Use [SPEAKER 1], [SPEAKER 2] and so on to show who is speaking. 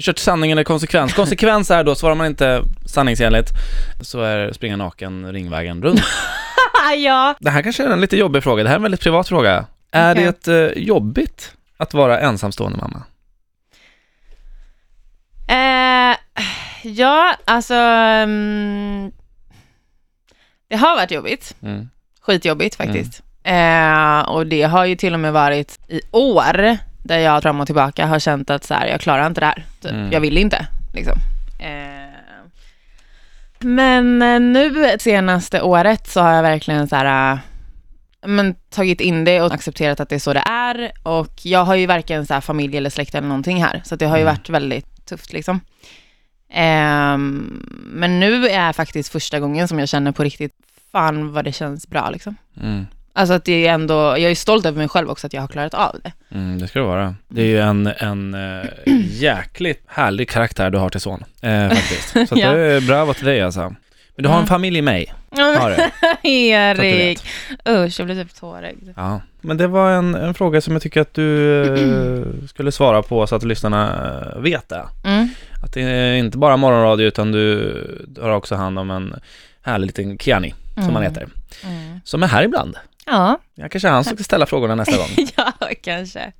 [SPEAKER 1] kört sanning eller konsekvens. Konsekvens är då, svarar man inte sanningsenligt, så är springa naken ringvägen runt.
[SPEAKER 2] ja.
[SPEAKER 1] Det här kanske är en lite jobbig fråga, det här är en väldigt privat fråga. Är det eh, jobbigt att vara ensamstående mamma?
[SPEAKER 2] Eh, ja, alltså... mm, det har varit jobbigt.
[SPEAKER 1] Mm.
[SPEAKER 2] Skitjobbigt faktiskt. Eh, och det har ju till och med varit i år, där jag fram och tillbaka har känt att så här, jag klarar inte det här. Typ.
[SPEAKER 1] Mm.
[SPEAKER 2] Jag vill inte, liksom. Eh, men eh, nu senaste året så har jag verkligen så här, eh, men, tagit in det och accepterat att det är så det är. Och jag har ju varken så här, familj eller släkt eller någonting här, så det har ju
[SPEAKER 1] Mm.
[SPEAKER 2] varit väldigt tufft liksom. Ehm, men nu är faktiskt första gången som jag känner på riktigt, fan vad det känns bra liksom.
[SPEAKER 1] Mm.
[SPEAKER 2] Alltså att det är ändå, jag är stolt över mig själv också att jag har klarat av det.
[SPEAKER 1] Mm, det ska det vara. Det är ju en, en eh, jäkligt härlig karaktär du har till son, eh, faktiskt. Så att
[SPEAKER 2] Ja.
[SPEAKER 1] det är bravo till dig alltså. Men du har en familj i mig, har du. Du
[SPEAKER 2] Erik, usch jag blir typ tårögd.
[SPEAKER 1] Ja. Men det var en, en fråga som jag tycker att du eh, skulle svara på så att lyssnarna eh, vet det.
[SPEAKER 2] Mm.
[SPEAKER 1] Att det är inte bara morgonradio utan du, du har också hand om en härlig liten Kiani, som
[SPEAKER 2] Mm.
[SPEAKER 1] han heter,
[SPEAKER 2] Mm.
[SPEAKER 1] som är här ibland.
[SPEAKER 2] Ja,
[SPEAKER 1] Jag kanske han som ska ställa frågorna nästa gång.
[SPEAKER 2] ja kanske.